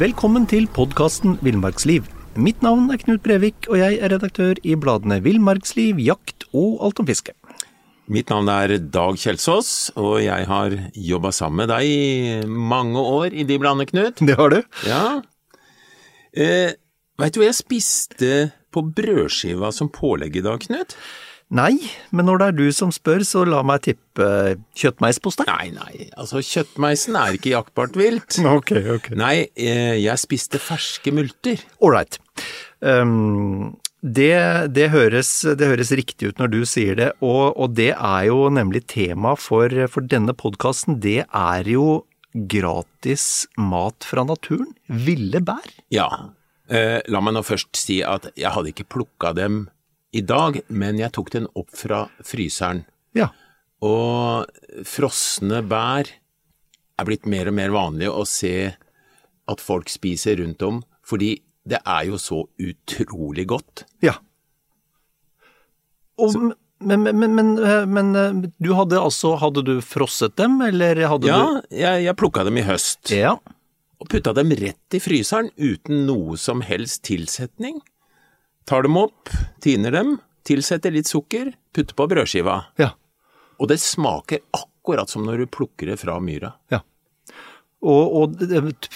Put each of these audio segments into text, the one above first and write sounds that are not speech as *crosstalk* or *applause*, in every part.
Velkommen til podkasten Villmarksliv. Mitt navn er Knut Brevik, og jeg er redaktør i bladene Villmarksliv, Jakt og Alt om fiske. Mitt navn er Dag Kjelsås, og jeg har jobba sammen med deg i mange år i de bladene, Knut. Det har du. Ja. Eh, Veit du hva jeg spiste på brødskiva som pålegg i dag, Knut? Nei, men når det er du som spør, så la meg tippe kjøttmeispostei. Nei, nei, altså kjøttmeisen er ikke jaktbart vilt. *laughs* Ok, ok. Nei, eh, jeg spiste ferske multer. Ålreit. Um, det, det, høres, det høres riktig ut når du sier det, og, og det er jo nemlig tema for, for denne podkasten. Det er jo gratis mat fra naturen. Ville bær. Ja. Eh, la meg nå først si at jeg hadde ikke plukka dem i dag, men jeg tok den opp fra fryseren. Ja. Og frosne bær er blitt mer og mer vanlig å se at folk spiser rundt om, fordi det er jo så utrolig godt. Ja. Og, men, men, men, men, du hadde altså Hadde du frosset dem, eller hadde Ja, du jeg, jeg plukka dem i høst. Ja. Og putta dem rett i fryseren uten noe som helst tilsetning. Tar dem opp, tiner dem, tilsetter litt sukker, putter på brødskiva. Ja. Og det smaker akkurat som når du plukker det fra myra. ja. Og, og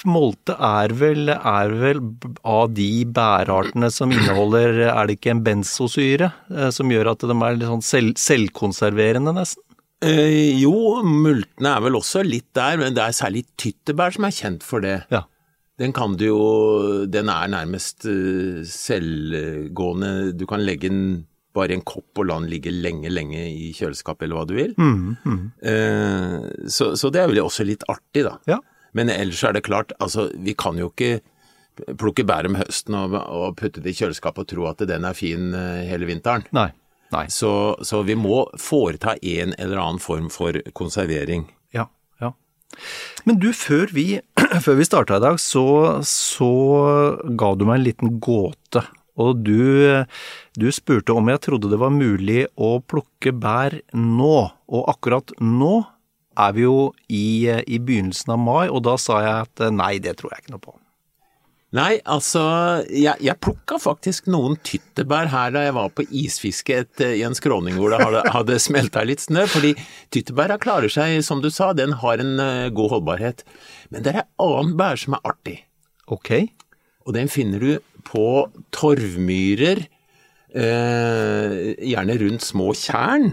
molte er vel, er vel av de bærartene som inneholder Er det ikke en benzosyre eh, som gjør at de er litt sånn selv, selvkonserverende, nesten? Eh, jo, multene er vel også litt der, men det er særlig tyttebær som er kjent for det. Ja. Den kan du jo Den er nærmest eh, selvgående. Du kan legge den bare i en kopp og la den ligge lenge, lenge i kjøleskapet, eller hva du vil. Eh, så, så det er vel også litt artig, da. Ja. Men ellers er det klart, altså, vi kan jo ikke plukke bær om høsten og, og putte det i kjøleskapet og tro at den er fin eh, hele vinteren. Nei. Nei. Så, så vi må foreta en eller annen form for konservering. Men du, før vi, *clears throat* før vi starta i dag, så, så ga du meg en liten gåte. Og du, du spurte om jeg trodde det var mulig å plukke bær nå. Og akkurat nå er vi jo i, i begynnelsen av mai, og da sa jeg at nei, det tror jeg ikke noe på. Nei, altså, jeg, jeg plukka faktisk noen tyttebær her da jeg var på isfiske et, i en skråning hvor det hadde, hadde smelta litt snø, fordi tyttebæra klarer seg, som du sa, den har en uh, god holdbarhet. Men det er en annen bær som er artig, Ok? og den finner du på torvmyrer, uh, gjerne rundt små tjern.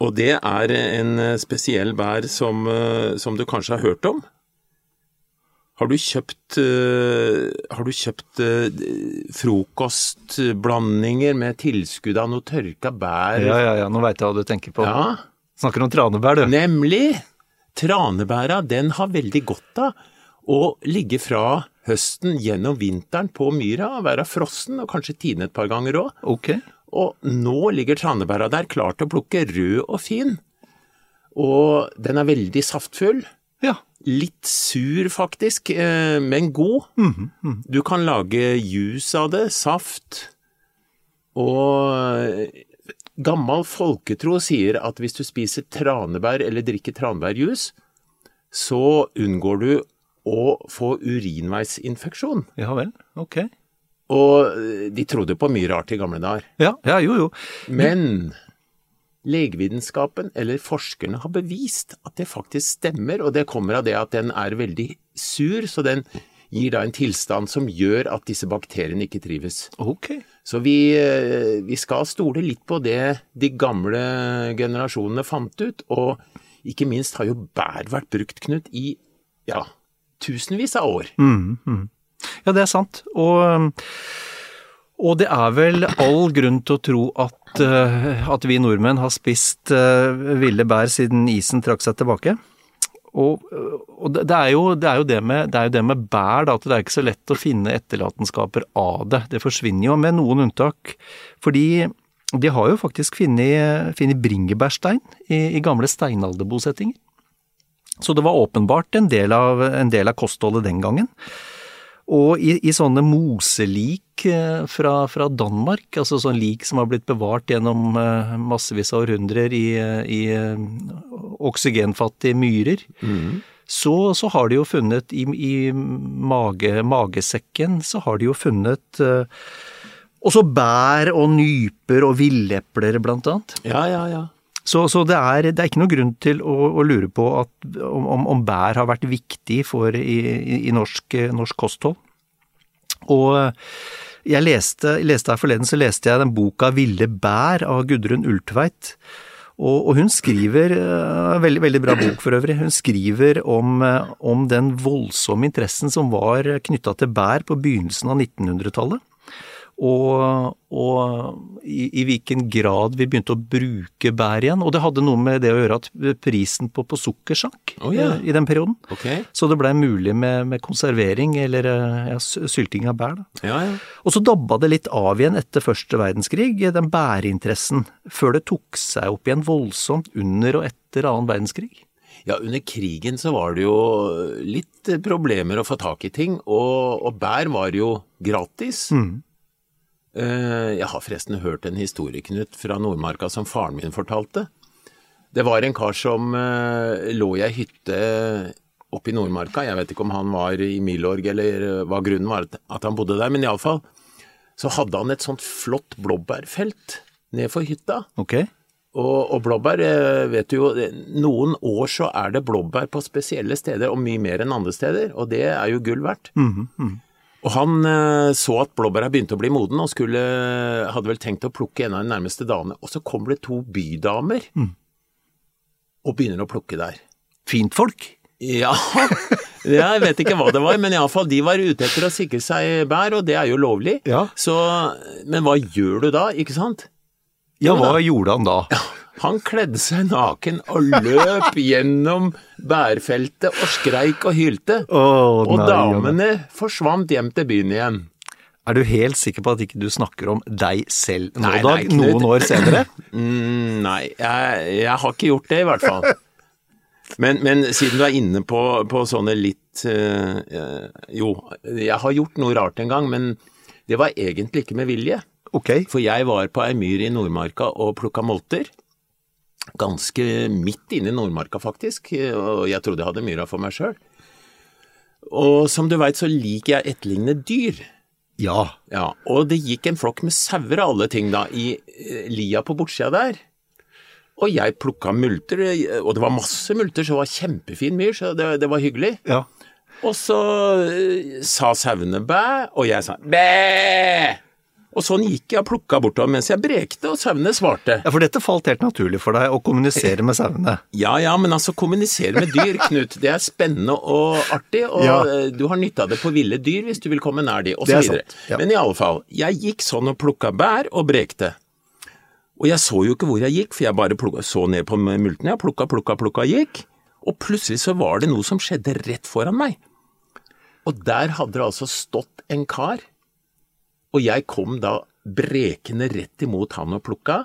Og det er en eh, spesiell bær som, uh, som du kanskje har hørt om. Har du kjøpt, eh, har du kjøpt eh, frokostblandinger med tilskudd av noe tørka bær? Ja, ja, ja, nå veit jeg hva du tenker på. Ja, Snakker om tranebær, du. nemlig! Tranebæra, den har veldig godt av å ligge fra høsten gjennom vinteren på myra, være frossen og kanskje tine et par ganger òg. Ok. Og nå ligger tranebæra der klar til å plukke rød og fin. Og den er veldig saftfull. Ja. Litt sur faktisk, eh, men god. Du kan lage juice av det, saft. Og eh, gammel folketro sier at hvis du spiser tranebær eller drikker tranebærjus, så unngår du å få urinveisinfeksjon. Ja vel. Ok. Og eh, de trodde på mye rart i gamle dager. Ja, ja, jo, jo. Men legevitenskapen eller forskerne har bevist at det faktisk stemmer, og det kommer av det at den er veldig sur, så den gir da en tilstand som gjør at disse bakteriene ikke trives. Okay. Så vi, eh, vi skal stole litt på det de gamle generasjonene fant ut, og ikke minst har jo bær vært brukt, Knut, i ja, tusenvis av år. Ja, det er sant. Og, og det er vel all grunn til å tro at, eh, at vi nordmenn har spist eh, ville bær siden isen trakk seg tilbake. Og, og det, er jo, det, er det, med, det er jo det med bær, da, at det er ikke så lett å finne etterlatenskaper av det. Det forsvinner jo, med noen unntak. Fordi de har jo faktisk funnet bringebærstein i, i gamle steinalderbosettinger. Så det var åpenbart en del av, en del av kostholdet den gangen. Og i, i sånne moselik eh, fra, fra, Danmark, altså sånn lik som har blitt bevart gjennom eh, massevis av århundrer i, i eh, oksygenfattige myrer, mm. så, så, har de jo funnet i, i mage, magesekken så har de jo funnet også bær og nyper og villepler, blant annet. Ja, ja, ja. Så, så det, er, det, er, ikke noe grunn til å, å lure på at, om, om, bær har vært viktig for, i, i norsk, norsk, kosthold. Og jeg leste, leste, her forleden så leste jeg den boka 'Ville bær' av Gudrun Ultveit. Og, og hun skriver, uh, veldig, veldig bra bok for øvrig, hun skriver om, uh, om den voldsomme interessen som var knytta til bær på begynnelsen av 1900-tallet og, og i, i, hvilken grad vi begynte å bruke bær igjen. Og det hadde noe med det å gjøre at prisen på, på sukker sank oh, ja. i, i, den perioden. Okay. Så det blei mulig med, med, konservering, eller ja, sylting av bær. Ja, og så dabba det litt av igjen etter første verdenskrig, den bærinteressen, før det tok seg opp igjen voldsomt under og etter annen verdenskrig. Ja, under krigen så var det jo litt problemer å få tak i ting, og, og bær var jo gratis. Mm. Eh, jeg har forresten hørt en historie, Knut, fra Nordmarka som faren min fortalte. Det var en kar som eh, lå i ei hytte oppe i Nordmarka. Jeg vet ikke om han var i Milorg eller hva grunnen var at han bodde der, men iallfall så hadde han et sånt flott blåbærfelt nedfor hytta. Okay. Og, og, blåbær, eh, vet du jo, noen år så er det blåbær på spesielle steder, og mye mer enn andre steder, og det er jo gull verdt. Mm -hmm. Og han eh, så at blåbæra begynte å bli moden, og skulle, hadde vel tenkt å plukke en av de nærmeste dagene. Og så kommer det to bydamer mm. og begynner å plukke der. Fint folk? *laughs* Ja, jeg vet ikke hva det var, men iallfall de var ute etter å sikre seg bær, og det er jo lovlig. Ja. Så, men hva gjør du da, ikke sant? Ja, hva gjorde han da? Ja, han kledde seg naken og løp gjennom bærfeltet og skreik og hylte. Oh, og nei, damene forsvant hjem til byen igjen. Er du helt sikker på at ikke du snakker om deg selv nå, nei, Dag, nei, noen år senere? *laughs* mm, nei, jeg, jeg, har ikke gjort det i hvert fall. Men, men siden du er inne på, på sånne litt uh, Jo, jeg har gjort noe rart en gang, men det var egentlig ikke med vilje. Okay. For jeg var på ei myr i Nordmarka og plukka molter ganske midt inne i Nordmarka, faktisk, og jeg trodde jeg hadde myra for meg sjøl. Og som du veit, så liker jeg etterlignende dyr. Ja. ja. Og det gikk en flokk med sauer og alle ting da, i eh, lia på bortsida der. Og jeg plukka multer, og det var masse multer, så det var kjempefin myr, så det, det var hyggelig. Ja. Og så uh, sa sauene bæ, og jeg sa bæ! Og sånn gikk jeg og plukka bortover mens jeg brekte, og sauene svarte. Ja, For dette falt helt naturlig for deg, å kommunisere med sauene? *laughs* Ja ja, men altså kommunisere med dyr, Knut, det er spennende og artig, og ja. du har nytte av det på ville dyr hvis du vil komme nær de, videre. Ja. Men i alle fall, jeg gikk sånn og plukka bær og brekte. Og jeg så jo ikke hvor jeg gikk, for jeg bare plukka, så ned på multene, jeg plukka, plukka, plukka, gikk. Og plutselig så var det noe som skjedde rett foran meg. Og der hadde det altså stått en kar og jeg kom da brekende rett imot han og plukka.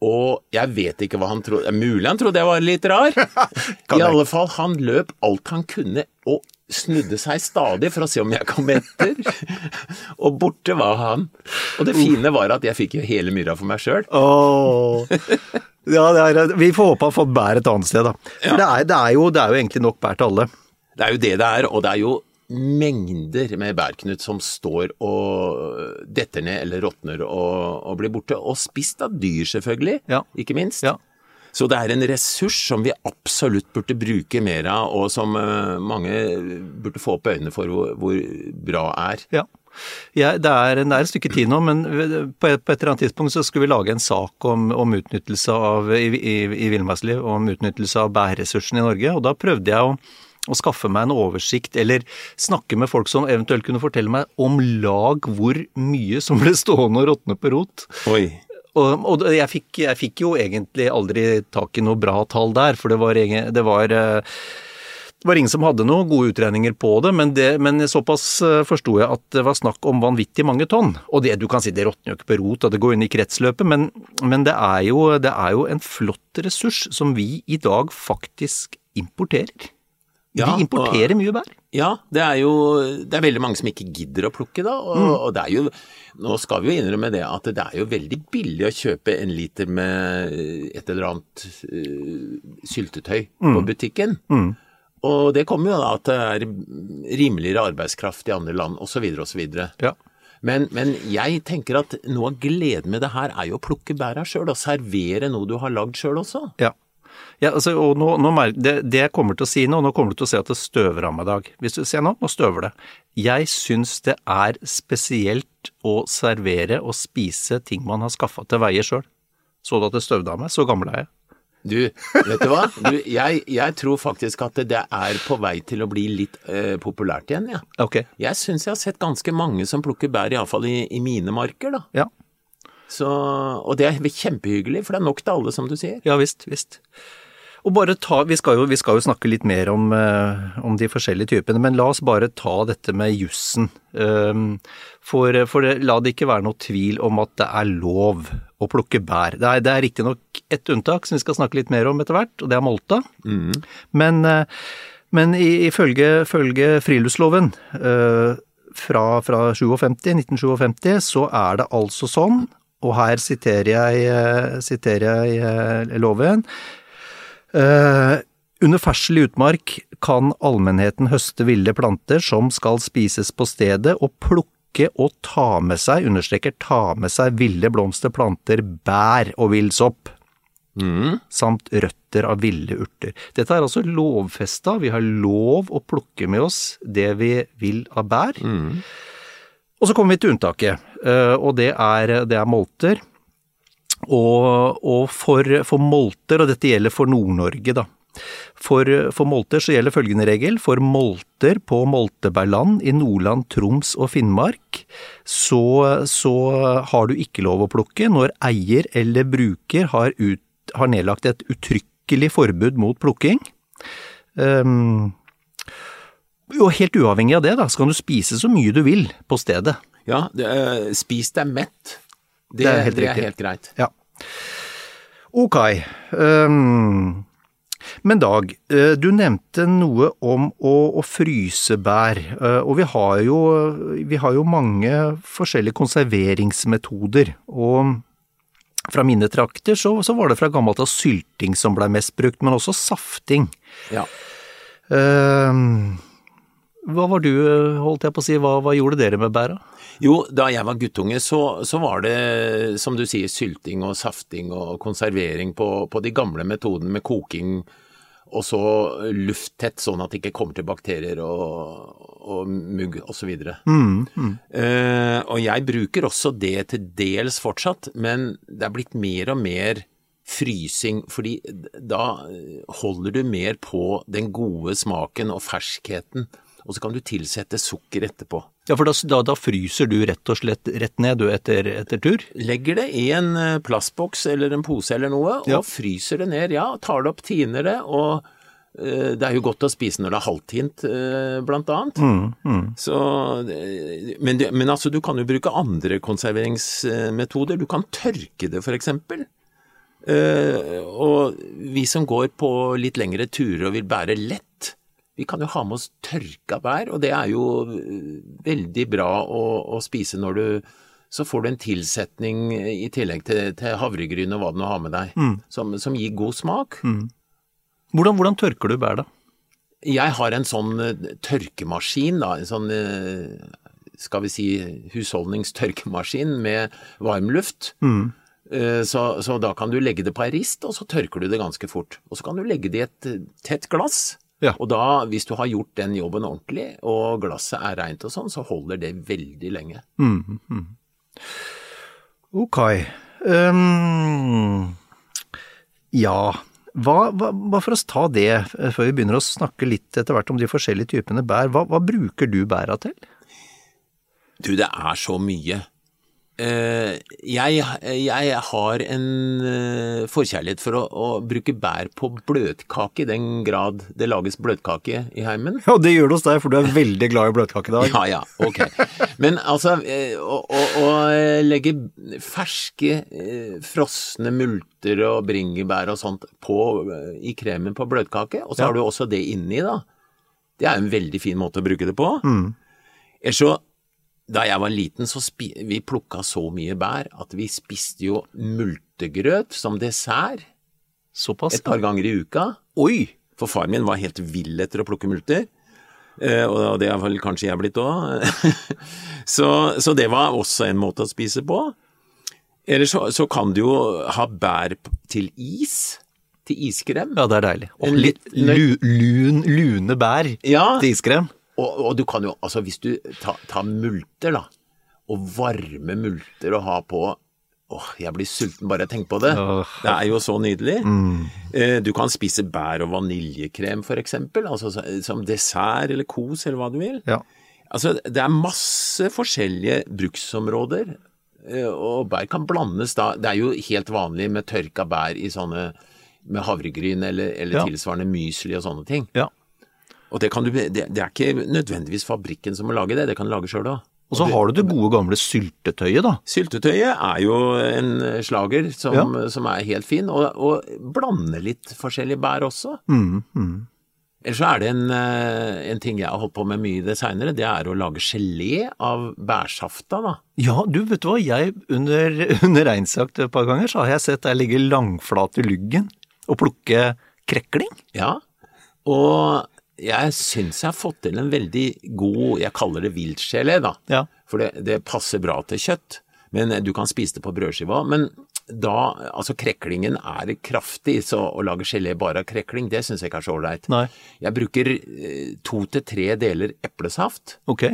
Og jeg vet ikke hva han trodde Mulig han trodde jeg var litt rar. *laughs* I alle fall, han løp alt han kunne og snudde seg stadig for å se om jeg kom etter. *laughs* og borte var han. Og det fine var at jeg fikk jo hele myra for meg sjøl. Oh. Ja, er, vi får håpe han får bær et annet sted, da. Ja. Det, er, det, er jo, det er jo egentlig nok bær til alle. Det er jo det det er, og det er jo mengder med bærknut som står og detter ned eller råtner og, og blir borte. Og spist av dyr, selvfølgelig, Ja. ikke minst. Ja. Så det er en ressurs som vi absolutt burde bruke mer av, og som eh, mange burde få opp øynene for hvor, hvor bra er. Ja. Ja, det, er, det er et stykke tid nå, men på et, på et eller annet tidspunkt så skulle vi lage en sak om, om utnyttelse av, i, i, i villmarksliv, om utnyttelse av bærressursene i Norge. Og da prøvde jeg å, å skaffe meg en oversikt, eller snakke med folk som eventuelt kunne fortelle meg om lag hvor mye som ble stående og råtne på rot. Oi. Og, og jeg, fikk, jeg fikk jo egentlig aldri tak i noe bra tall der, for det var, det var eh, det var ingen som hadde noen gode utregninger på det, men, det, men såpass eh, forsto jeg at det var snakk om vanvittig mange tonn. Og det, du kan si det råtner jo ikke på rot, og det går inn i kretsløpet, men, men det, er jo, det er jo en flott ressurs som vi i dag faktisk importerer. Ja, vi importerer mye bær. Ja, det er jo det er veldig mange som ikke gidder å plukke, da. Og, og det er jo Nå skal vi jo innrømme det at det er jo veldig billig å kjøpe en liter med et eller annet uh, syltetøy på butikken. Og det kommer jo da at det er rimeligere arbeidskraft i andre land, osv., osv. Ja. Men, men jeg tenker at noe av gleden med det her er jo å plukke bæra sjøl, og servere noe du har lagd sjøl også. Ja. Ja, altså, og nå, nå, det, det jeg kommer til å si nå, nå kommer du til å se at det støver av meg i dag. Hvis du ser nå, nå støver det. Jeg syns det er spesielt å servere og spise ting man har skaffa til veie sjøl. Så du at det støvde av meg? Så gammel er jeg. Du, vet du hva? Du, jeg, jeg tror faktisk at det er på vei til å bli litt uh, populært igjen, ja. Ok. Jeg syns jeg har sett ganske mange som plukker bær, iallfall i, i mine marker, da. Ja. Så, og det er kjempehyggelig, for det er nok til alle, som du sier. Ja visst, visst. Og bare ta, vi skal jo, vi skal jo snakke litt mer om, eh, om de forskjellige typene, men la oss bare ta dette med jussen. Um, for for det, la det ikke være noe tvil om at det er lov å plukke bær. Det er, det er riktignok ett unntak som vi skal snakke litt mer om etter hvert, og det er Molta. Men, eh, men ifølge, ifølge friluftsloven eh, fra, fra 57, 1957, så er det altså sånn, og her siterer jeg, siterer jeg loven, Eh, under ferdsel i utmark kan allmennheten høste ville planter som skal spises på stedet, og plukke og ta med seg, understreker ta med seg ville blomster, planter, bær og villsopp, samt røtter av ville urter. Dette er altså lovfesta, vi har lov å plukke med oss det vi vil av bær. Og så kommer vi til unntaket, eh, og det er, det er molter. Og, og for, for molter, og dette gjelder for Nord-Norge, da. For, for molter så gjelder følgende regel. For molter på moltebærland i Nordland, Troms og Finnmark, så, så har du ikke lov å plukke når eier eller bruker har, ut, har nedlagt et uttrykkelig forbud mot plukking. Um, og helt uavhengig av det, da, så kan du spise så mye du vil på stedet. Ja, eh, spis deg mett. Det, Det er helt det er helt greit. Ja. Ok. Um, men Dag, eh, du nevnte noe om å, å fryse bær. eh, Og vi har, jo, vi har jo mange forskjellige konserveringsmetoder. Og fra mine trakter så, så var det fra gammelt av sylting som blei mest brukt, men også safting. Ja. Ehm, hva var du, holdt jeg på å si, hva, hva gjorde dere med bæra? Jo, da jeg var guttunge, så, så var det, som du sier, sylting og safting og konservering på, på de gamle metodene med koking, og så lufttett, sånn at det ikke kommer til bakterier og, og mugg osv. Mm, mm. Uh, og jeg bruker også det til dels fortsatt, men det er blitt mer og mer frysing, fordi da holder du mer på den gode smaken og ferskheten, og så kan du tilsette sukker etterpå. Ja, for da, da, da fryser du rett og slett rett ned du etter, etter tur? Legger det i en eh, plastboks eller en pose eller noe, og Ja. fryser det ned. Ja, tar det opp, tiner det, og eh, det er jo godt å spise når det er halvtint, eh, blant annet. Mm, Så, eh, men, men altså, du kan jo bruke andre konserveringsmetoder. Du kan tørke det, for eksempel. Og vi som går på litt lengre turer og vil bære lett, vi kan jo ha med oss tørka bær, og det er jo eh, veldig bra å, å spise når du så får du en tilsetning i tillegg til, til havregryn og hva du nå har med deg, som, som gir god smak. Hvordan, hvordan tørker du bær, da? jeg har en sånn eh, tørkemaskin, da. En sånn eh, skal vi si husholdningstørkemaskin med varmluft. Mm. Så, så da kan du legge det på ei rist, og så tørker du det ganske fort. Og så kan du legge det i et eh, tett glass. Ja. Og da, hvis du har gjort den jobben ordentlig, og glasset er reint og sånn, så holder det veldig lenge. Ok. Um, ja, hva, hva, bare for å ta det eh, før vi begynner å snakke litt etter hvert om de forskjellige typene bær. Hva, hva bruker du bæra til? Du, det er så mye. Eh, jeg, jeg har en eh, forkjærlighet for å, å bruke bær på bløtkake, i den grad det lages bløtkake i heimen. Ja, det gjør det hos deg, for du er veldig glad i bløtkake i dag. *laughs* Ja, ja, ok. Men altså, eh, å, å, å legge ferske, frosne multer og bringebær og sånt på, i kremen på bløtkake, og så Ja. har du også det inni, da. Det er en veldig fin måte å bruke det på. Ellers så, da jeg var liten, så spi vi plukka så mye bær at vi spiste jo multegrøt som dessert Såpass? et par ganger i uka. Oi! For far min var helt vill etter å plukke multer. Eh, og det er vel kanskje jeg blitt òg. *laughs* så, så det var også en måte å spise på. Eller så, så kan du jo ha bær til is. Til iskrem. Ja, det er deilig. Og litt litt- lu, lun, lune bær Ja, til iskrem. Og, og du kan jo, altså hvis du tar ta multer, da, og varme multer å ha på Åh, jeg blir sulten bare jeg tenker på det. Oh. Det er jo så nydelig. Eh, Du kan spise bær og vaniljekrem, eksempel, altså som dessert eller kos eller hva du vil. Ja. Altså, det er masse forskjellige bruksområder, eh, og bær kan blandes da. Det er jo helt vanlig med tørka bær i sånne med havregryn eller, eller Ja. tilsvarende mysli og sånne ting. ja. Og det, kan du, det, det er ikke nødvendigvis fabrikken som må lage det, det kan du lage sjøl òg. Og så har du det gode gamle syltetøyet, da. Syltetøyet er jo en slager som, Ja. som er helt fin, og, og blande litt forskjellige bær også. Mm, mm. Ellers så er det en, eh, en ting jeg har holdt på med mye i det seinere, det er å lage gelé av bærsafta, da. Ja, du vet du hva, jeg under, *laughs* under reinsjakt et par ganger så har jeg sett deg ligge langflat i lyggen og plukke krekling. Ja, og jeg syns jeg har fått til en veldig god, jeg kaller det viltgelé, da. Ja. For det, det passer bra til kjøtt, men du kan spise det på brødskiva. Men da, altså kreklingen er kraftig, så å lage gelé bare av krekling, det syns jeg ikke er så ålreit. Jeg bruker eh, to til tre deler eplesaft, Ok.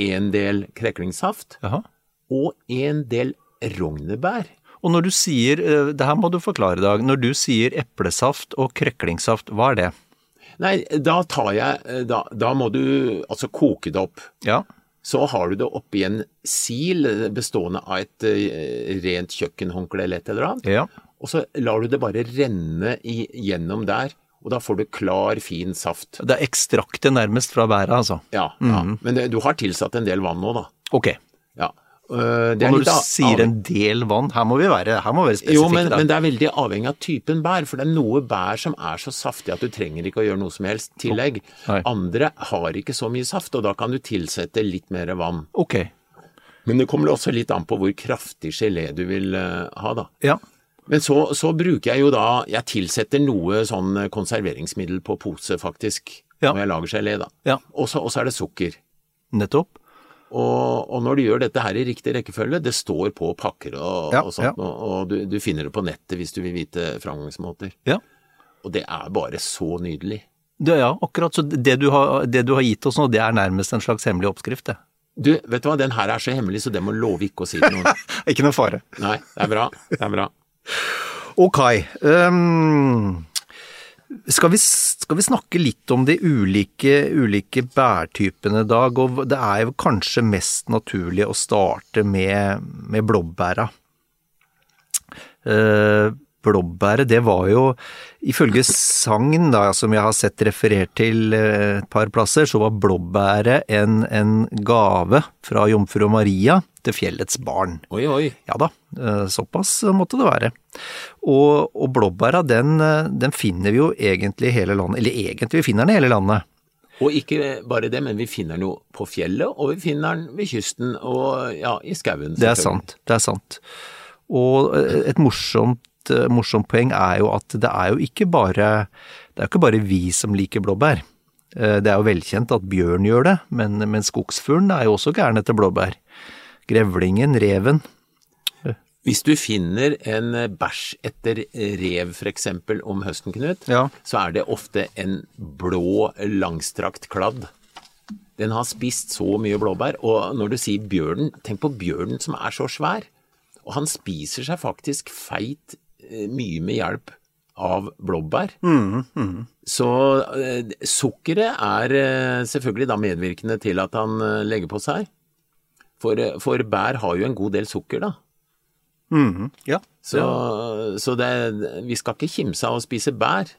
en del kreklingssaft Aha. og en del rognebær. Og når du sier, eh, det her må du forklare Dag, når du sier eplesaft og kreklingsaft, hva er det? Nei, da tar jeg eh, Da, da må du altså koke det opp. Ja. Så har du det oppi en sil eh, bestående av et eh, rent kjøkkenhåndkle eller et eller annet. Ja. Og så lar du det bare renne i, gjennom der, og da får du klar, fin saft. Det er ekstraktet nærmest fra bæret, altså. Ja, ja. men det, du har tilsatt en del vann nå, da. Ok. Ja. Det er Og når du sier en del vann, her må vi være, her må vi være spesifikke. Jo, men, men det er veldig avhengig av typen bær, for det er noe bær som er så saftig at du trenger ikke å gjøre noe som helst tillegg. Nei. Andre har ikke så mye saft, og da kan du tilsette litt mer vann. Ok. Men det kommer også litt an på hvor kraftig gelé du vil eh, ha, da. Ja. Men så, så bruker jeg jo da Jeg tilsetter noe sånn konserveringsmiddel på pose, faktisk, Ja. når jeg lager gelé, da. Ja. Og så er det sukker. Nettopp. Og, og når du gjør dette her i riktig rekkefølge, det står på pakker og, Ja, og sånt, ja. og, og du, du finner det på nettet hvis du vil vite framgangsmåter. Ja. Og det er bare så nydelig. Det, ja, akkurat. Så det du, har, det du har gitt oss nå, det er nærmest en slags hemmelig oppskrift, det. Du, vet du hva, den her er så hemmelig, så det må love ikke å si til noen. *laughs* Ikke noe fare. Nei, det er bra. Det er bra. Ok. ehm, skal, vi, skal vi snakke litt om de ulike, ulike bærtypene, Dag? Og det er jo kanskje mest naturlig å starte med, med blåbæra. Eh, blåbæret, det var jo ifølge sagn, da, som jeg har sett referert til eh, et par plasser, så var blåbæret en, en gave fra jomfru Maria til fjellets barn. Oi, oi. Ja da, eh, såpass måtte det være. Og, og blåbæra, den, eh, den finner vi jo egentlig i hele landet, eller egentlig vi finner den i hele landet. Og ikke bare det, men vi finner den jo på fjellet, og vi finner den ved kysten og ja, i skauen. Det er sant, det er sant. Og et morsomt, eh, morsomt poeng er jo at det er jo ikke bare, det er jo ikke bare vi som liker blåbær. Eh, Det er jo velkjent at bjørn gjør det, men, men skogsfuglen er jo også gæren etter blåbær. Grevlingen, reven. Hvis du finner en eh, bæsj etter rev eksempel om høsten, Knut, Ja. så er det ofte en blå, langstrakt kladd. Den har spist så mye blåbær, og når du sier bjørnen, tenk på bjørnen som er så svær. Og han spiser seg faktisk feit eh, mye med hjelp av blåbær. Så eh, sukkeret er eh, selvfølgelig da medvirkende til at han eh, legger på seg. For, eh, for bær har jo en god del sukker, da. Ja. Så, så det, vi skal ikke kimse av å spise bær.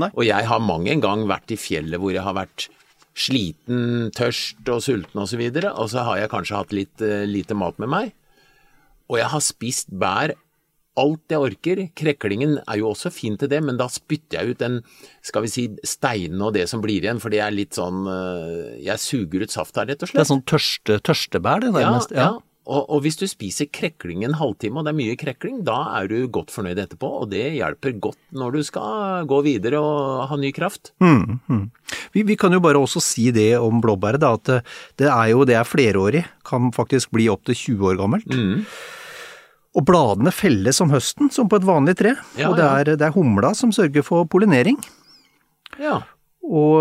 Nei. Og jeg har mang en gang vært i fjellet hvor jeg har vært sliten, tørst og sulten osv., og, så og så har jeg kanskje hatt litt eh, lite mat med meg. Og jeg har spist bær alt jeg orker. Kreklingen er jo også fin til det, men da spytter jeg ut den, skal vi si, steinen og det som blir igjen, for det er litt sånn eh, Jeg suger ut saft her, rett og slett. Det er sånn tørste, tørstebær, det nærmest. Ja, ja. Og, og hvis du spiser krekling en halvtime, og det er mye krekling, da er du godt fornøyd etterpå, og det hjelper godt når du skal gå videre og ha ny kraft. Mm, Vi, vi kan jo bare også si det om blåbæret, da, at det, det er jo det er flerårig, kan faktisk bli opptil 20 år gammelt. Og bladene felles om høsten, som på et vanlig tre. Ja, og det er, det er humla som sørger for pollinering. Ja. Og,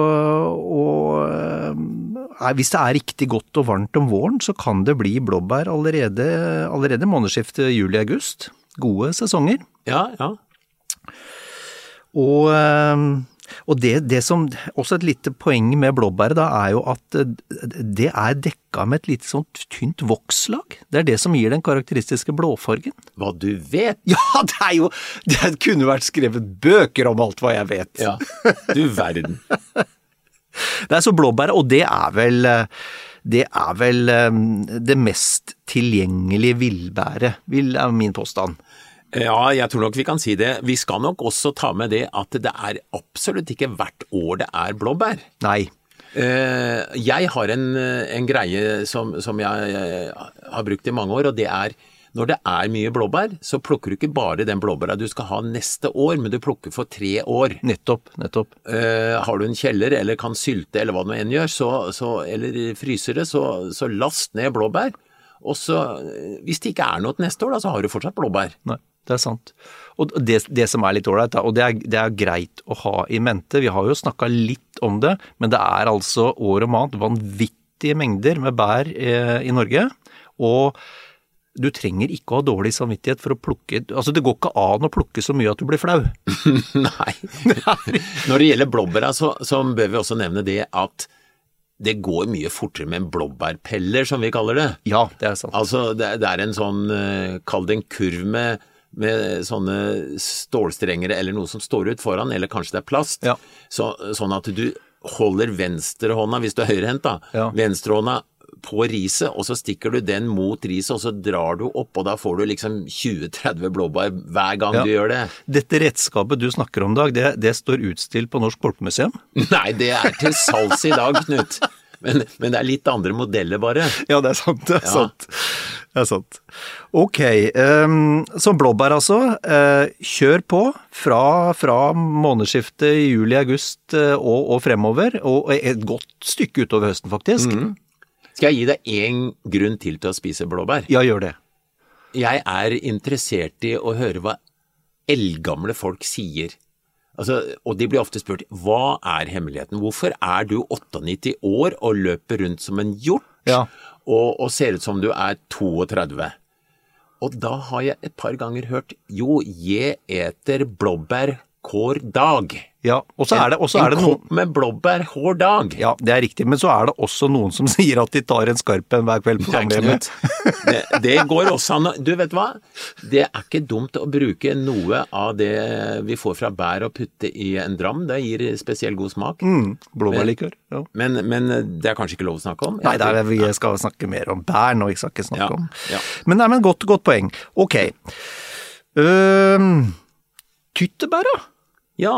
og nei, hvis det er riktig godt og varmt om våren, så kan det bli blåbær allerede, allerede månedsskiftet juli-august. Gode sesonger. Ja, ja. Og, eh, og det, det som Også et lite poeng med blåbæret da, er jo at eh, det er dekka med et lite sånt tynt vokslag. Det er det som gir den karakteristiske blåfargen. Hva du vet. *laughs* Ja, det er jo Det kunne vært skrevet bøker om alt hva jeg vet. Ja, du verden. *laughs* Det er så blåbæret, og det er vel eh, det er vel eh, det mest tilgjengelige villbæret, vil er min påstand. Ja, jeg tror nok vi kan si det. Vi skal nok også ta med det at det er absolutt ikke hvert år det er blåbær. Nei. Eh, Jeg har en, en greie som, som jeg har brukt i mange år, og det er når det er mye blåbær, så plukker du ikke bare den blåbæra du skal ha neste år, men du plukker for tre år. Nettopp, nettopp. Eh, har du en kjeller eller kan sylte eller hva du enn gjør, så, så, eller fryser det, så, så last ned blåbær. Og så, eh, hvis det ikke er noe til neste år, da, så har du fortsatt blåbær. Nei, det er sant. Og det, det som er litt ålreit, og det er, det er greit å ha i mente, vi har jo snakka litt om det, men det er altså år om annet vanvittige mengder med bær eh, i Norge. Og du trenger ikke å ha dårlig samvittighet for å plukke Altså, det går ikke an å plukke så mye at du blir flau. *laughs* Nei. *laughs* Når det gjelder blåbæra, så, så bør vi også nevne det at det går mye fortere med en blåbærpeller, som vi kaller det. Ja, det er sant. Altså, det, det er en sånn, eh, kall det en kurv med, med sånne stålstrengere eller noe som står ut foran, eller kanskje det er plast. Ja. Så, sånn at du holder venstrehånda, hvis du er høyrehendt da, Ja. venstrehånda på riset, og så stikker du den mot riset, og så drar du opp, og da får du liksom 20-30 blåbær hver gang Ja. du gjør det. Dette redskapet du snakker om, Dag, det, det står utstilt på Norsk Folkemuseum. Nei, det er til salgs i dag, Knut. Men, men det er litt andre modeller, bare. Ja, det er sant. Det er Ja. sant. Det er sant. Ok, um, så blåbær altså. Uh, kjør på fra, fra månedsskiftet juli-august uh, og, og fremover, og et godt stykke utover høsten faktisk. Skal jeg gi deg én grunn til til å spise blåbær? Ja, gjør det. Jeg er interessert i å høre hva eldgamle folk sier. Altså, og de blir ofte spurt hva er hemmeligheten? Hvorfor er du 98 år og løper rundt som en hjort Ja. og, og ser ut som du er 32? Og da har jeg et par ganger hørt jo, jeg eter blåbær hver dag. Ja, og så er det, også en er det en noen kopp med blåbær hver dag. Ja, det er riktig, men så er det også noen som *laughs* sier at de tar en skarp en hver kveld på gamlehjemmet. Det, det går også an. å- Du vet hva? Det er ikke dumt å bruke noe av det vi får fra bær og putte i en dram. Det gir spesiell god smak. Mm, Blåbærlikør. Ja. Men, men det er kanskje ikke lov å snakke om? Nei, det er, vi skal snakke mer om bær nå, vi skal ikke snakke Ja, om ja. Men nei, men godt, godt poeng. Ok. Uh, tyttebæra? Ja.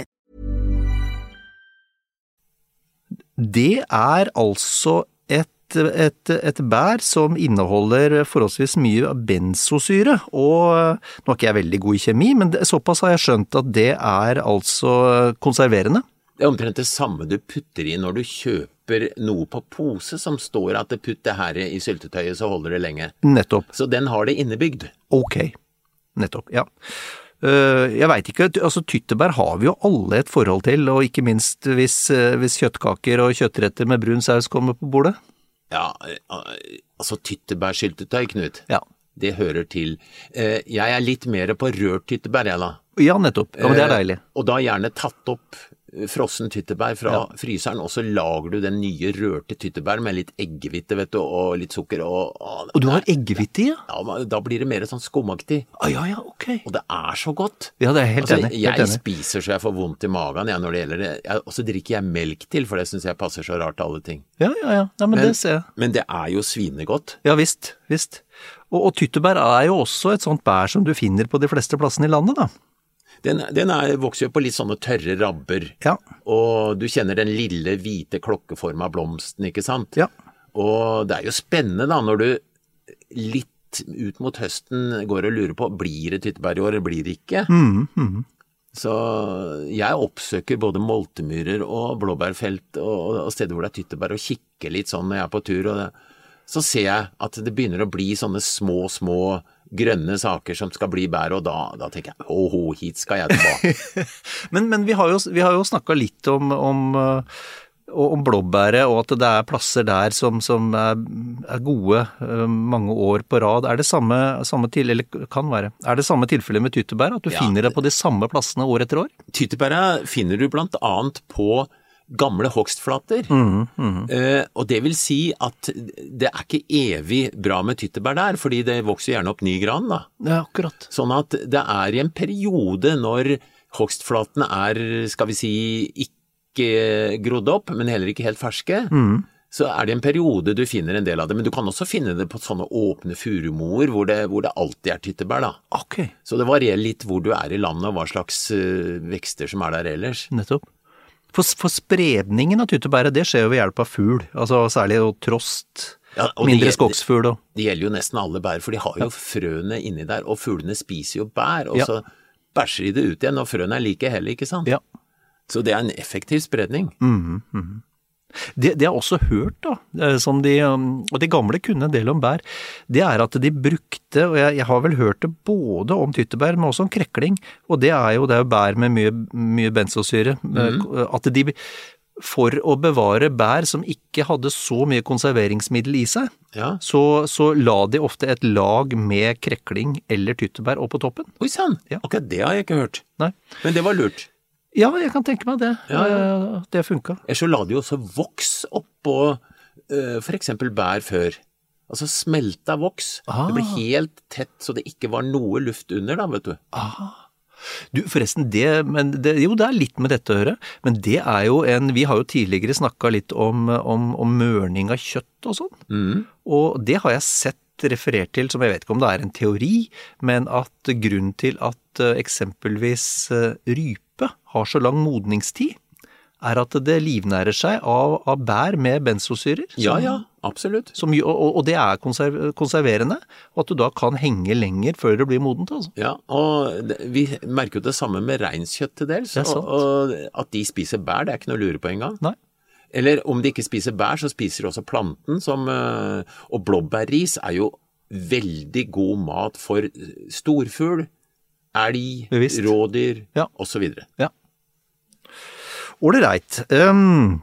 Det er altså et, et, et bær som inneholder forholdsvis mye benzosyre, og nå er ikke jeg veldig god i kjemi, men såpass har jeg skjønt at det er altså konserverende. Det er omtrent det samme du putter i når du kjøper noe på pose som står at det putt det her i syltetøyet, så holder det lenge. Nettopp. Så den har det innebygd. Ok. Nettopp, ja. Uh, jeg veit ikke, altså tyttebær har vi jo alle et forhold til, og ikke minst hvis, uh, hvis kjøttkaker og kjøttretter med brun saus kommer på bordet. Ja, uh, altså tyttebærsyltetøy, Knut. Ja. Det hører til. Jeg er litt mer på rørt tyttebær, jeg da. Ja, nettopp. Ja, men det er deilig. Og da gjerne tatt opp frossen tyttebær fra Ja. fryseren, og så lager du den nye rørte tyttebær med litt eggehvite, vet du, og litt sukker og å, Og du har eggehvite i, ja? Ja, da blir det mer sånn skumaktig. Ah, ja, ja, ok. Og det er så godt. Ja, det er helt Altså, enig. Helt jeg enig. spiser så jeg får vondt i magen jeg, når det gjelder det. Jeg, og så drikker jeg melk til, for det syns jeg passer så rart til alle ting. Ja, ja, ja. ja men, Men- det ser jeg. Men det er jo svinegodt. Ja visst, visst. Og, og tyttebær er jo også et sånt bær som du finner på de fleste plassene i landet, da. Den, den er, vokser jo på litt sånne tørre rabber. Ja. Og du kjenner den lille, hvite klokkeforma blomsten, ikke sant? Ja. Og det er jo spennende da, når du litt ut mot høsten går og lurer på blir det tyttebær i år, eller blir det ikke? Mm, mm. Så jeg oppsøker både moltemyrer og blåbærfelt og, og steder hvor det er tyttebær, og kikker litt sånn når jeg er på tur. Og det, så ser jeg at det begynner å bli sånne små, små grønne saker som skal bli bær, og da, da tenker jeg åhå, hit skal jeg tilbake. *laughs* Men, men vi har jo, vi har jo snakka litt om, om, øh, om blåbæret, og at det er plasser der som, som er, er gode øh, mange år på rad. Er det samme, samme til, eller kan være, er det samme tilfellet med tyttebær? At du Ja. finner det på de samme plassene år etter år? Tyttebæra finner du blant annet på gamle hogstflater. Eh, og det vil si at det er ikke evig bra med tyttebær der, fordi det vokser gjerne opp ny gran, da. Ja, akkurat. Sånn at det er i en periode når hogstflatene er, skal vi si, ikke grodd opp, men heller ikke helt ferske, så er det en periode du finner en del av det. Men du kan også finne det på sånne åpne furumoer hvor, det- hvor det alltid er tyttebær, da. Ok, Så det varierer litt hvor du er i landet og hva slags eh, vekster som er der ellers. nettopp. For, for spredningen av tyttebæret, det skjer jo ved hjelp av fugl, altså særlig og trost, Ja, og mindre skogsfugl og Det gjelder jo nesten alle bær, for de har jo frøene inni der, og fuglene spiser jo bær, og Ja. så bæsjer de det ut igjen, og frøene er like heller, ikke sant? Ja. Så det er en effektiv spredning. Det, det jeg har også hørt, da, eh, som de, um, og de gamle kunne en del om bær, det er at de brukte, og jeg, jeg har vel hørt det både om tyttebær, men også om krekling, og det er jo, det er jo bær med mye, mye benzosyre, Mm. at de, for å bevare bær som ikke hadde så mye konserveringsmiddel i seg, Ja. så, så la de ofte et lag med krekling eller tyttebær oppå toppen. Oi sann, Ja. ok, det har jeg ikke hørt. Nei. Men det var lurt. Ja, jeg kan tenke meg det. Ja, ja. Eh, Det funka. Ellers så la de jo også voks oppå f.eks. for eksempel bær før. Altså smelta voks. Ah. Det ble helt tett så det ikke var noe luft under, da, vet du. Du, forresten, det, men det, jo, det er litt med dette å gjøre, men det er jo en Vi har jo tidligere snakka litt om, om, om mørning av kjøtt og sånn, Mm. og det har jeg sett referert til som jeg vet ikke om det er en teori, men at grunnen til at eh, eksempelvis eh, rype har så lang modningstid, er at det livnærer seg av, av bær med benzosyrer. Ja som- ja, absolutt. Som, og, og det er konserv, konserverende, og at du da kan henge lenger før det blir modent. altså. Ja, og det, vi merker jo det samme med reinskjøtt til dels. Og, og at de spiser bær, det er ikke noe å lure på engang. Nei. Eller om de ikke spiser bær, så spiser de også planten som eh, Og blåbærris er jo veldig god mat for storfugl, elg, Bevisst. rådyr Ja. osv. Ja. Ålreit. Um,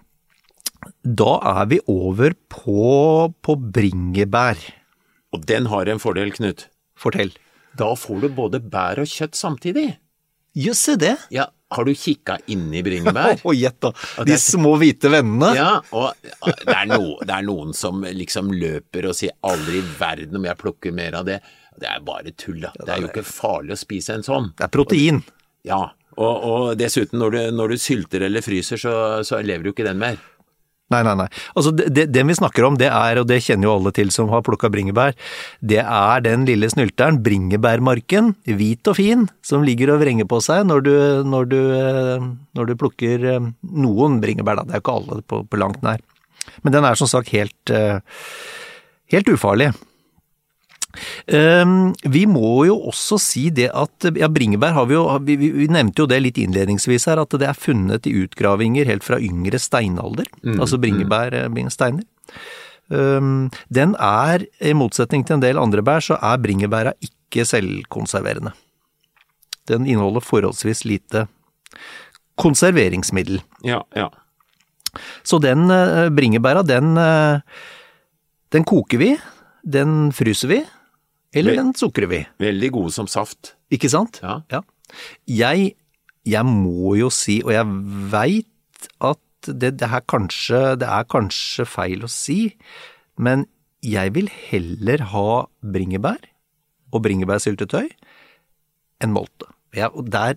da er vi over på, på bringebær. Og den har en fordel, Knut. Fortell. Da får du både bær og kjøtt samtidig. Jøss, se det. Ja, har du kikka inni bringebær? *laughs* Å, gjett da. De er- små hvite vennene. Ja, og det er, no, det er noen som liksom løper og sier 'aldri i verden om jeg plukker mer av det'. Det er bare tull, da. Det er jo ikke farlig å spise en sånn. Det er protein. Ja, og, og dessuten, når du, når du sylter eller fryser, så, så lever jo ikke den mer. Nei, nei, nei. Altså, det, det, den vi snakker om, det er, og det kjenner jo alle til som har plukka bringebær, det er den lille snylteren, bringebærmarken, hvit og fin, som ligger og vrenger på seg når du, når du, eh, når du plukker eh, noen bringebær, da. Det er jo ikke alle på, på langt nær. Men den er som sagt helt, eh, helt ufarlig. Um, vi må jo også si det at ja, bringebær har vi jo vi, nevnte jo det litt innledningsvis her, at det er funnet i utgravinger helt fra yngre steinalder. altså bringebær, eh, steiner. Um, den er, i motsetning til en del andre bær, så er bringebæra ikke selvkonserverende. Den inneholder forholdsvis lite konserveringsmiddel. Ja, ja. Så den eh, bringebæra, den, eh, den koker vi, den fryser vi, eller Vel- den sukrer vi. Veldig gode som saft. Ikke sant? Ja. Jeg, jeg må jo si, og jeg veit at det, det, her kanskje, det er kanskje feil å si, men jeg vil heller ha bringebær og bringebærsyltetøy enn molte. Jeg, og der,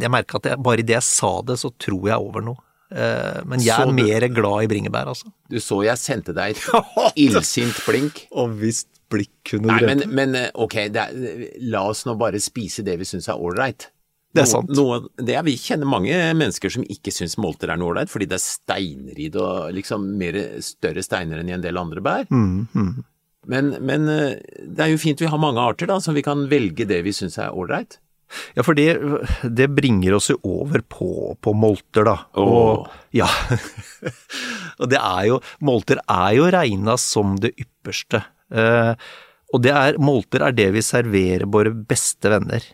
jeg merker at jeg, bare idet jeg sa det, så tror jeg over noe. Eh, men jeg Så er mer glad i bringebær, altså. Du så jeg sendte deg et *laughs* illsint blink. Og hvis blikk kunne Nei, men, men eh, ok, er, la oss nå bare spise det vi syns er ålreit. Det er sant. Noe, det er, vi kjenner mange mennesker som ikke syns molter er noe ålreit, fordi det er steiner i det, og liksom mer større steiner enn i en del andre bær. Mm, Men, men eh, det er jo fint vi har mange arter, da, så vi kan velge det vi syns er ålreit. Ja, for det, det bringer oss jo over på, på molter, da. Og, ja. *laughs* og det er jo Molter er jo regna som det ypperste. Eh, og det er, molter er det vi serverer våre beste venner.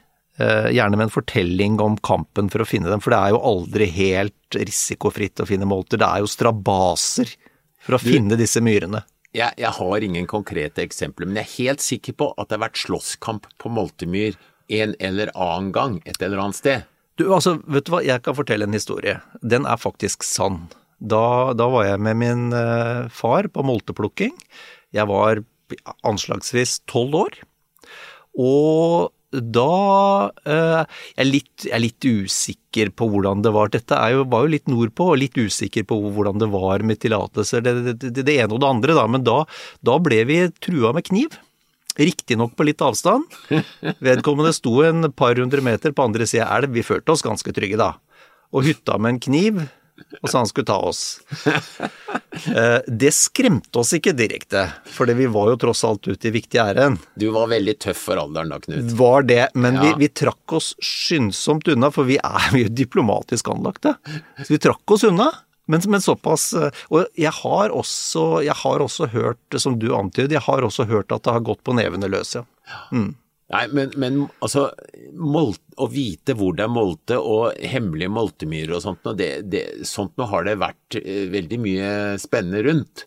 Eh, gjerne med en fortelling om kampen for å finne dem, for det er jo aldri helt risikofritt å finne molter. Det er jo strabaser for å finne disse myrene. Jeg, jeg har ingen konkrete eksempler, men jeg er helt sikker på at det har vært slåsskamp på Moltemyr en eller annen gang et eller annet sted. Du, altså, vet du hva, jeg kan fortelle en historie. Den er faktisk sann. Da, da var jeg med min eh, far på molteplukking. Jeg var anslagsvis tolv år. Og da eh, jeg, er litt, jeg er litt usikker på hvordan det var. Dette jo, var jo litt nordpå, og litt usikker på hvordan det var med tillatelser, det, det, det, det ene og det andre, da. Men da, da ble vi trua med kniv. Riktignok på litt avstand. Vedkommende sto en par hundre meter på andre sida av elv. Vi følte oss ganske trygge da. Og hytta med en kniv, og sa han skulle ta oss. Eh, Det skremte oss ikke direkte, for vi var jo tross alt ute i viktig ærend. Du var veldig tøff for alderen da, Knut. Var det, men vi, Ja. vi trakk oss skyndsomt unna, for vi er jo diplomatisk anlagte. Så vi trakk oss unna. Men, men såpass eh, Og jeg har, også, jeg har også hørt, som du antyder, jeg har også hørt at det har gått på nevene løs, ja. Nei, men, men altså, molt, å vite hvor det er molte og hemmelige moltemyrer og sånt, det, det, sånt noe har det vært eh, veldig mye spennende rundt.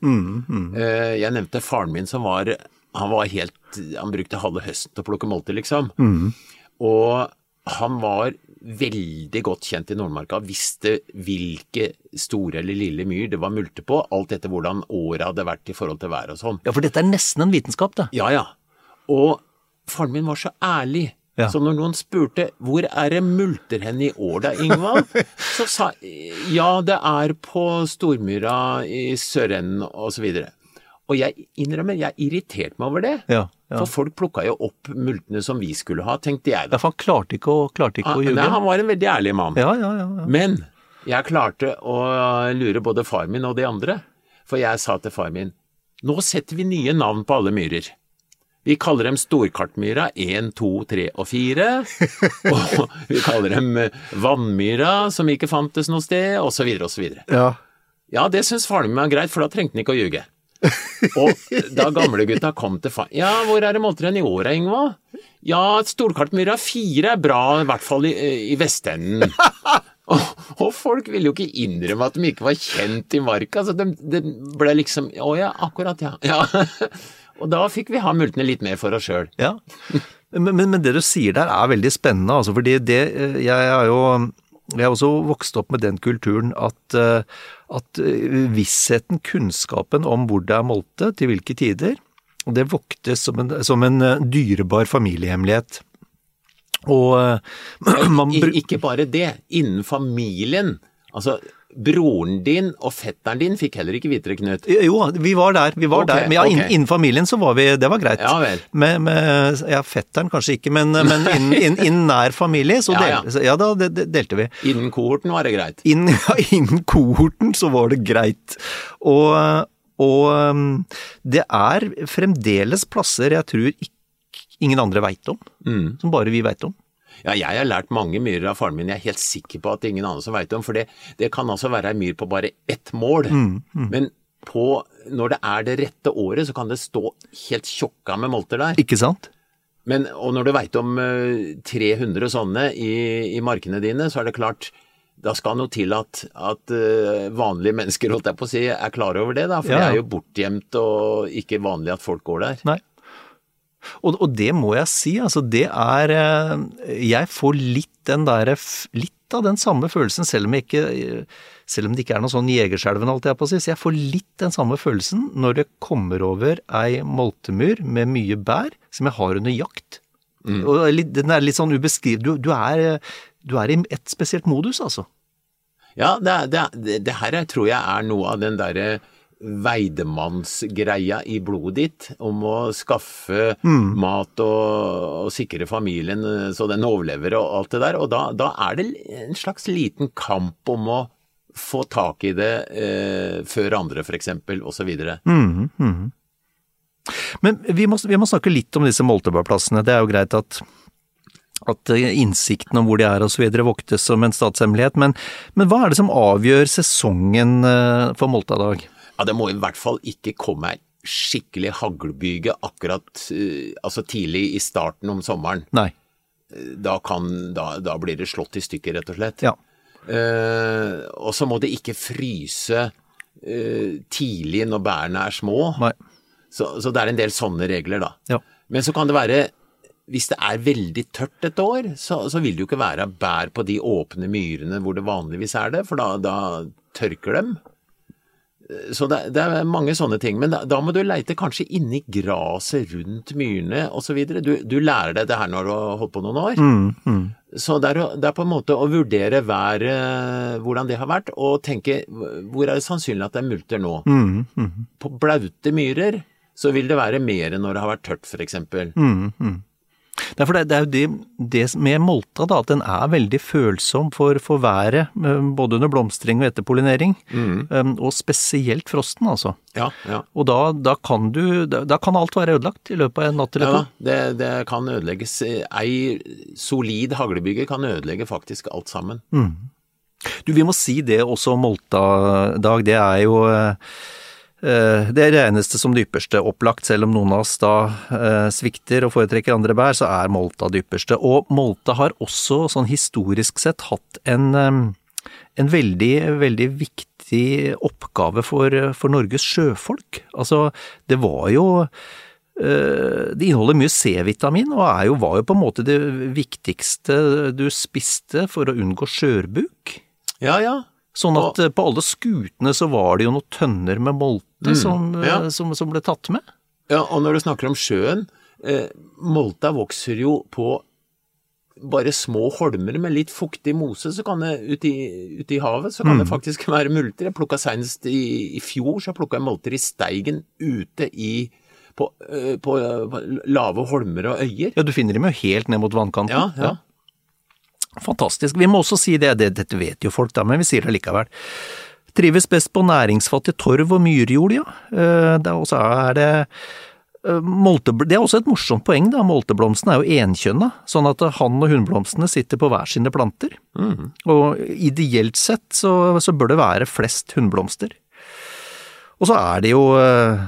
Eh, jeg nevnte faren min som var, han var helt, han brukte halve høsten til å plukke molter, liksom. Og han var veldig godt kjent i Nordmarka, visste hvilke store eller lille myr det var multe på, alt etter hvordan året hadde vært i forhold til været og sånn. Ja, for dette er nesten en vitenskap, det. Ja, ja. Og faren min var så ærlig. Ja. Så når noen spurte hvor er det multer hen i år da, Ingvald, *laughs* så sa ja, det er på Stormyra i sørenden og så videre. Og jeg innrømmer, jeg irriterte meg over det. Ja, ja. For folk plukka jo opp multene som vi skulle ha, tenkte jeg da. for han klarte ikke å, klarte ikke Ah, å ljuge. Nei, han var en veldig ærlig mann. Ja, ja, ja. ja. Men jeg klarte å lure både far min og de andre. For jeg sa til far min, nå setter vi nye navn på alle myrer. Vi kaller dem Storkartmyra 1, 2, 3 og 4. *laughs* Og vi kaller dem eh, Vannmyra, som ikke fantes noe sted, osv. osv. ja. Ja, det syns faren min var greit, for da trengte han ikke å ljuge. Og da gamlegutta kom til far Ja, hvor er det molteren i år, Ingva? Ja, Storkartmyra 4 er bra, i hvert fall i, i vestenden. *laughs* og, og, folk ville jo ikke innrømme at de ikke var kjent i marka, så det de ble liksom Å ja, akkurat, ja. ja. Og da fikk vi ha multene litt mer for oss sjøl. Ja. Men, men, men, det du sier der er veldig spennende, altså, fordi det Jeg er jo jeg har også vokst opp med den kulturen at, eh, at eh, vissheten, kunnskapen om hvor det er molte, til hvilke tider, det voktes som en, som en eh, dyrebar familiehemmelighet. Og *clears throat* man Ikke bare det, innen familien. Altså, broren din og fetteren din fikk heller ikke vite det, Knut? Jo, vi var der. Vi var okay, der. Men ja, okay. innen, familien så var vi Det var greit. Ja vel. Med, med ja, fetteren kanskje ikke, men, men innen, inn, inn nær familie så *laughs* del, ja, ja. da det, det delte vi. Innen kohorten var det greit? Innen, *laughs* ja, innen kohorten så var det greit. Og, og um, det er fremdeles plasser jeg tror ikke, ingen andre veit om, mm. som bare vi veit om. Ja, jeg har lært mange myrer av faren min, jeg er helt sikker på at det er ingen andre som veit om. For det, det, kan altså være ei myr på bare ett mål. Mm, mm. Men på, når det er det rette året, så kan det stå helt tjokka med molter der. Ikke sant? Men, og når du veit om uh, 300 sånne i, i, markene dine, så er det klart da skal noe til at, at uh, vanlige mennesker holdt jeg på å si, er klar over det. da, For ja. det er jo bortgjemt og ikke vanlig at folk går der. Nei. Og, og, det må jeg si, altså det er eh, Jeg får litt den derre Litt av den samme følelsen, selv om, ikke, selv om det ikke er noe sånn Jegerskjelven, holdt jeg på å si. Så jeg får litt den samme følelsen når det kommer over ei moltemyr med mye bær som jeg har under jakt. Mm. Og den er litt sånn ubeskrivelig du, du, er, du er i et spesielt modus, altså. Ja, det, det, det her tror jeg er noe av den derre veidemannsgreia i blodet ditt om å skaffe mm. mat og, og, sikre familien eh, så den overlever og alt det der. Og da, da er det en slags liten kamp om å få tak i det eh, før andre, f.eks., osv. Mm, mm. Men vi må, vi må, snakke litt om disse Moltebø-plassene. Det er jo greit at at innsikten om hvor de er osv. voktes som en statshemmelighet, men, men, hva er det som avgjør sesongen eh, for Moltadag? Ja, det må i hvert fall ikke komme ei skikkelig haglbyge akkurat uh, altså tidlig i starten om sommeren. Nei. Da, kan, da, da blir det slått i stykker, rett og slett. Ja. Uh, og så må det ikke fryse uh, tidlig når bærene er små. Så, så, det er en del sånne regler, da. Ja. Men så kan det være hvis det er veldig tørt et år, så, så, vil det jo ikke være bær på de åpne myrene hvor det vanligvis er det, for da, da tørker dem. Så det, det, er mange sånne ting. Men da, da må du leite kanskje inni graset rundt myrene osv. Du, du lærer deg det her når du har holdt på noen år. Mm, mm. Så det er, det er, på en måte å vurdere været, hvordan det har vært, og tenke hvor er det sannsynlig at det er multer nå. Mm, mm. på blaute myrer så vil det være mer enn når det har vært tørt, f.eks. Mm, mm. Nei, for det, det, er jo det, det, med molta, da, at den er veldig følsom for, for været. Eh, både under blomstring og etter pollinering. Mm. Um, og spesielt frosten, altså. Ja, ja. Og da, da, kan du da, kan alt være ødelagt i løpet av en natt eller to. Ja, det, det kan ødelegges. Ei solid haglebygge kan ødelegge faktisk alt sammen. Mm. Du, vi må si det også om Molta-dag. Det er jo Eh, det reneste som dypeste opplagt, selv om noen av oss da eh, svikter og foretrekker andre bær, så er Molta dypeste. Og Molta har også sånn historisk sett hatt en, eh, en veldig, veldig viktig oppgave for, for Norges sjøfolk. Altså, det var jo det inneholder mye C-vitamin, og jo, var jo på en måte det viktigste du spiste for å unngå skjørbuk. Ja, ja. Sånn at og, på alle skutene så var det jo noen tønner med molte mm, som, ja. Eh, som, som, ble tatt med. Ja, og når du snakker om sjøen, eh, molta vokser jo på bare små holmer med litt fuktig mose, så kan det ute i, ut i havet så kan mm. det faktisk *laughs* være multer. Jeg plukka senest i, i, fjor, så plukka jeg molter i Steigen ute i på, uh, på, på, lave holmer og øyer. Ja, du finner dem jo helt ned mot vannkanten. Ja, ja. Fantastisk. Vi må også si det, det dette vet jo folk da, men vi sier det likevel. Trives best på næringsfattig torv og myrjord, ja. Eh, det er også er det eh, det er også et morsomt poeng, da. Molteblomsten er jo enkjønna, sånn at hann- og hunnblomstene sitter på hver sine planter. Mm. Og ideelt sett så, så, bør det være flest hunnblomster. Og så er det jo eh,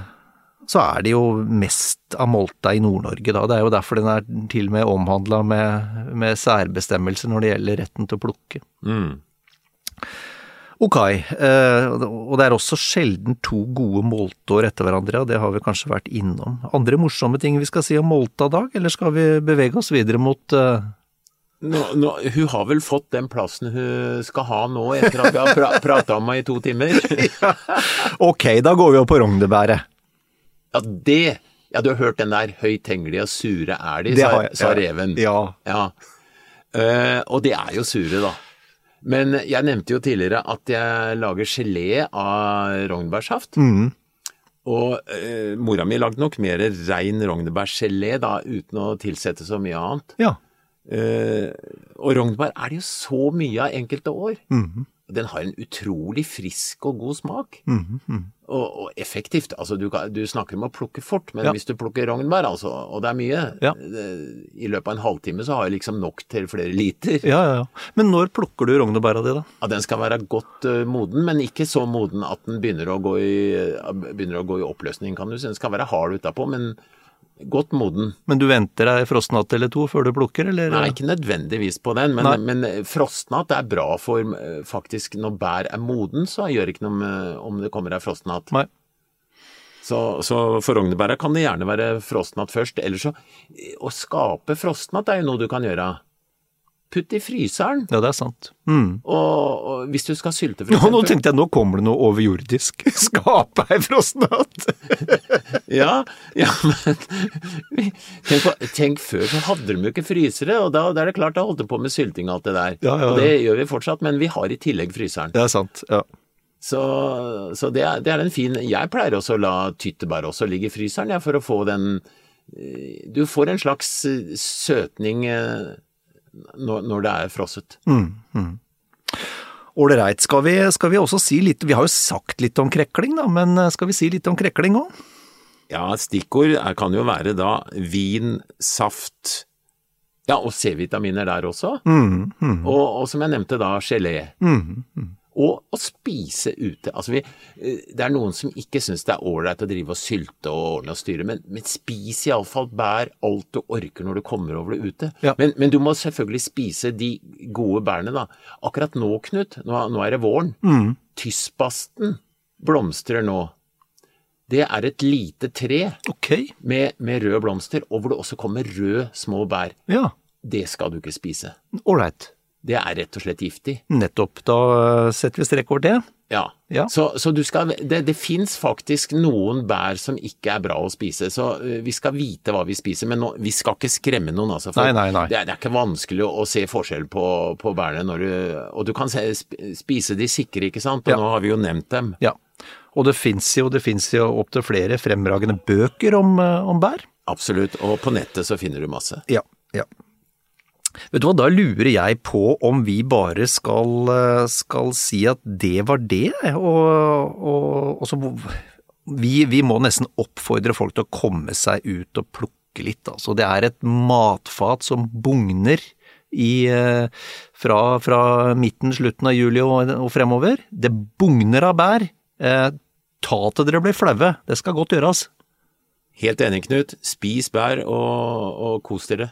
så er det jo mest av molta i Nord-Norge, da. Det er jo derfor den er til og med omhandla med, med særbestemmelser når det gjelder retten til å plukke. Mm. Ok, eh, og det er også sjelden to gode molteår etter hverandre, og det har vi kanskje vært innom. Andre morsomme ting vi skal si om Molta, Dag, eller skal vi bevege oss videre mot eh, Nå, nå, hun har vel fått den plassen hun skal ha nå, etter at vi har pra prata om henne i to timer? *laughs* Ok, da går vi opp på rognebæret. Ja, det Ja, du har hørt den der 'høyt henglige og sure er de', sa, sa reven. Ja. Ja. Uh, og de er jo sure, da. Men jeg nevnte jo tidligere at jeg lager gelé av rognbærsaft. Mm. Og eh, mora mi lagde nok mer rein rognebærgelé, da, uten å tilsette så mye annet. Ja. Eh, og rognebær er det jo så mye av enkelte år. Mhm. Den har en utrolig frisk og god smak. Mm -hmm. Og, og effektivt. Altså, du, kan, du snakker om å plukke fort, men Ja. hvis du plukker rognbær, altså, og det er mye Ja. I løpet av en halvtime så har jeg liksom nok til flere liter. Ja, ja, ja. Men når plukker du rognebæra di, da? Ja, den skal være godt uh, moden, men ikke så moden at den begynner å gå i, uh, begynner å gå i oppløsning, kan du si. Den skal være hard utapå, men godt moden. Men du venter deg frostnatt eller to før du plukker, eller? Nei, ikke nødvendigvis på den, men, men frostnatt er bra for eh, faktisk når bær er moden, så gjør det ikke noe om det kommer ei frostnatt. Nei. Så, så for rognebæra kan det gjerne være frostnatt først. Eller så Å skape frostnatt er jo noe du kan gjøre. Putt i fryseren. Ja, det er sant. Mm. Og, og hvis du skal sylte, for *laughs* Nå, nå tenkte jeg, nå kommer det noe overjordisk. *laughs* Skape ei frostnatt! *laughs* Ja, ja, men tenk, på, tenk før så hadde de jo ikke frysere, og da, da er det klart da holdt de på med sylting og alt det der. Ja, ja. Og det gjør vi fortsatt, men vi har i tillegg fryseren. Det er sant, ja. Så, så det, er, det er en fin Jeg pleier også å la tyttebær også ligge i fryseren, ja, for å få den eh, Du får en slags eh, søtning eh, når, når det er frosset. Ålreit, skal, vi- skal vi også si litt Vi har jo sagt litt om krekling, da, men eh, skal vi si litt om krekling òg? Ja, stikkord er, kan jo være da vin, saft Ja, og C-vitaminer der også. Mm, mm, Og, og som jeg nevnte da, gelé. mm, mm. Og å spise ute. Altså vi, eh, det er noen som ikke syns det er ålreit å drive og sylte og ordne og styre, men, men spis iallfall bær alt du orker når du kommer over det ute. Ja. Men, men du må selvfølgelig spise de gode bærene, da. Akkurat nå, Knut, nå, nå er det våren. Mm. Tyspasten blomstrer nå. Det er et lite tre okay. med, med røde blomster, og hvor det også kommer røde små bær. ja, Det skal du ikke spise. ålreit. Det er rett og slett giftig. Nettopp. Da eh, setter vi strek over det. Ja. Ja. Så, så du skal, det, det fins faktisk noen bær som ikke er bra å spise, så øh, vi skal vite hva vi spiser. Men nå, vi skal ikke skremme noen, altså. Nei, nei, nei. Det, er, det er ikke vanskelig å, å se forskjell på, på bærene når du Og du kan se, spise de sikre, ikke sant? Og Ja. nå har vi jo nevnt dem. Ja. Og det fins jo, det jo opptil flere fremragende bøker om, eh, om bær. Absolutt. Og på nettet så finner du masse. Ja, ja. Vet du hva, da lurer jeg på om vi bare skal, eh, skal si at det var det, og, og, og så vi, vi må nesten oppfordre folk til å komme seg ut og plukke litt, altså. Det er et matfat som bugner i, eh, fra, fra midten, slutten av juli og, og fremover. Det bugner av bær. Eh, ta til dere blir flaue, det skal godt gjøres. Helt enig, Knut. Spis bær og, og kos dere.